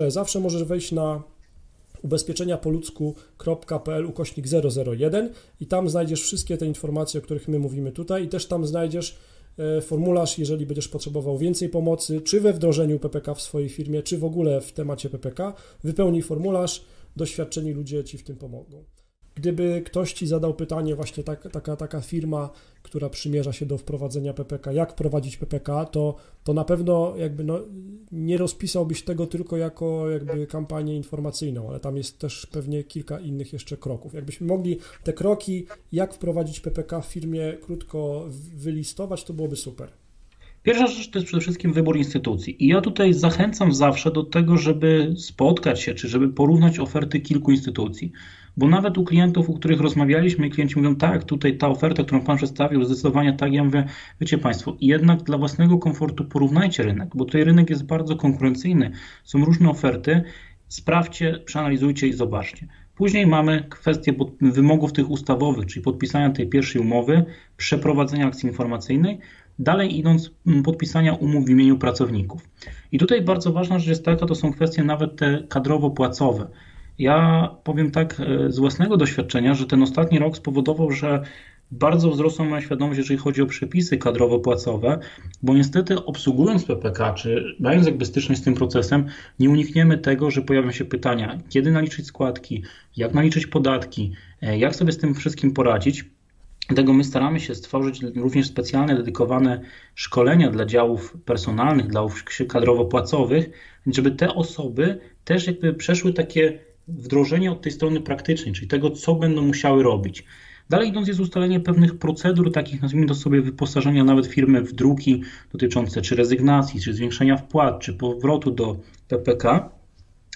Zawsze możesz wejść na ubezpieczenia po ludzku.pl ukośnik 001 i tam znajdziesz wszystkie te informacje, o których my mówimy tutaj i też tam znajdziesz e, formularz, jeżeli będziesz potrzebował więcej pomocy, czy we wdrożeniu PPK w swojej firmie, czy w ogóle w temacie PPK. Wypełnij formularz, doświadczeni ludzie Ci w tym pomogą. Gdyby ktoś Ci zadał pytanie, właśnie tak, taka, taka firma, która przymierza się do wprowadzenia PPK, jak prowadzić PPK, to, to na pewno jakby no, nie rozpisałbyś tego tylko jako jakby kampanię informacyjną, ale tam jest też pewnie kilka innych jeszcze kroków. Jakbyśmy mogli te kroki, jak wprowadzić PPK w firmie krótko wylistować, to byłoby super. Pierwsza rzecz to jest przede wszystkim wybór instytucji. I ja tutaj zachęcam zawsze do tego, żeby spotkać się, czy żeby porównać oferty kilku instytucji. Bo nawet u klientów, u których rozmawialiśmy, klienci mówią, tak, tutaj ta oferta, którą Pan przedstawił, zdecydowanie tak. Ja mówię, wiecie Państwo, jednak dla własnego komfortu porównajcie rynek, bo tutaj rynek jest bardzo konkurencyjny. Są różne oferty. Sprawdźcie, przeanalizujcie i zobaczcie. Później mamy kwestię wymogów tych ustawowych, czyli podpisania tej pierwszej umowy, przeprowadzenia akcji informacyjnej, dalej idąc podpisania umów w imieniu pracowników. I tutaj bardzo ważna rzecz jest taka, to są kwestie nawet te kadrowo-płacowe. Ja powiem tak e, z własnego doświadczenia, że ten ostatni rok spowodował, że bardzo wzrosła moja świadomość, jeżeli chodzi o przepisy kadrowo-płacowe, bo niestety obsługując PPK, czy mając jakby styczność z tym procesem, nie unikniemy tego, że pojawią się pytania, kiedy naliczyć składki, jak naliczyć podatki, e, jak sobie z tym wszystkim poradzić. Dlatego my staramy się stworzyć również specjalne, dedykowane szkolenia dla działów personalnych, dla kadrowo-płacowych, żeby te osoby też jakby przeszły takie wdrożenie od tej strony praktycznej, czyli tego, co będą musiały robić. Dalej idąc jest ustalenie pewnych procedur, takich nazwijmy to sobie wyposażenia nawet firmy w druki dotyczące czy rezygnacji, czy zwiększenia wpłat, czy powrotu do PPK,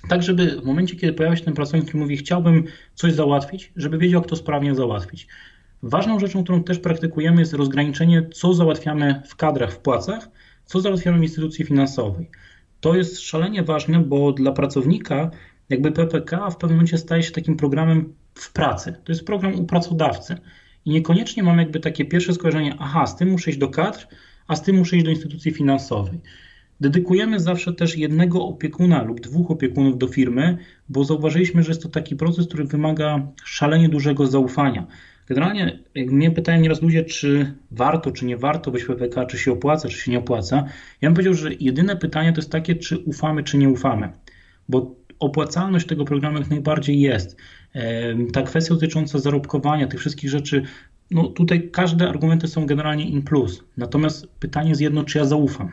tak żeby w momencie, kiedy pojawia się ten pracownik, który mówi chciałbym coś załatwić, żeby wiedział, jak to sprawnie załatwić. Ważną rzeczą, którą też praktykujemy jest rozgraniczenie, co załatwiamy w kadrach, w płacach, co załatwiamy w instytucji finansowej. To jest szalenie ważne, bo dla pracownika jakby PPK w pewnym momencie staje się takim programem w pracy. To jest program u pracodawcy. I niekoniecznie mam jakby takie pierwsze skojarzenie, aha, z tym muszę iść do kadr, a z tym muszę iść do instytucji finansowej. Dedykujemy zawsze też jednego opiekuna lub dwóch opiekunów do firmy, bo zauważyliśmy, że jest to taki proces, który wymaga szalenie dużego zaufania. Generalnie, jak mnie pytają nieraz ludzie, czy warto, czy nie warto być PPK, czy się opłaca, czy się nie opłaca, ja bym powiedział, że jedyne pytanie to jest takie, czy ufamy, czy nie ufamy. Bo opłacalność tego programu jak najbardziej jest. Ta kwestia dotycząca zarobkowania, tych wszystkich rzeczy, no tutaj każde argumenty są generalnie in plus. Natomiast pytanie jest jedno, czy ja zaufam.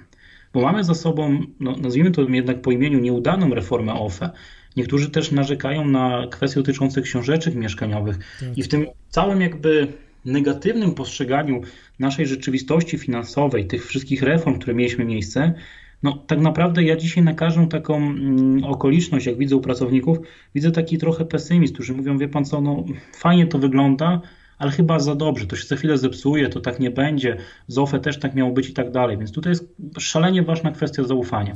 Bo mamy za sobą, no, nazwijmy to jednak po imieniu, nieudaną reformę OFE. Niektórzy też narzekają na kwestie dotyczące książeczek mieszkaniowych. Tak. I w tym całym jakby negatywnym postrzeganiu naszej rzeczywistości finansowej, tych wszystkich reform, które mieliśmy miejsce, no, tak naprawdę ja dzisiaj na każdą taką mm, okoliczność, jak widzę u pracowników, widzę taki trochę pesymizm, którzy mówią, wie pan co, no fajnie to wygląda, ale chyba za dobrze, to się za chwilę zepsuje, to tak nie będzie, z OFE też tak miało być i tak dalej. Więc tutaj jest szalenie ważna kwestia zaufania.